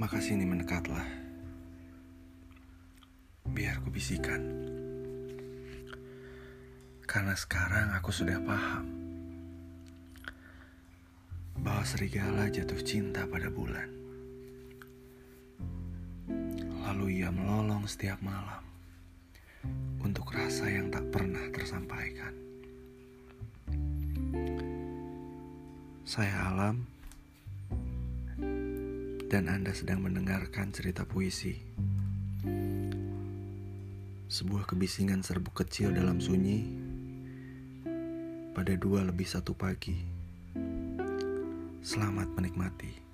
Maka sini mendekatlah. Biar ku bisikan. Karena sekarang aku sudah paham bahwa serigala jatuh cinta pada bulan. Lalu ia melolong setiap malam untuk rasa yang tak pernah tersampaikan. Saya Alam dan Anda sedang mendengarkan cerita puisi. Sebuah kebisingan serbuk kecil dalam sunyi pada dua lebih satu pagi. Selamat menikmati.